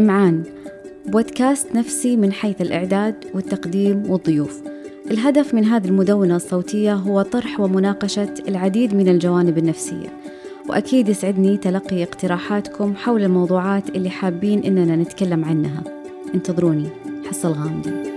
إمعان بودكاست نفسي من حيث الإعداد والتقديم والضيوف. الهدف من هذه المدونة الصوتية هو طرح ومناقشة العديد من الجوانب النفسية وأكيد يسعدني تلقي اقتراحاتكم حول الموضوعات اللي حابين إننا نتكلم عنها. انتظروني. حصل غامضي.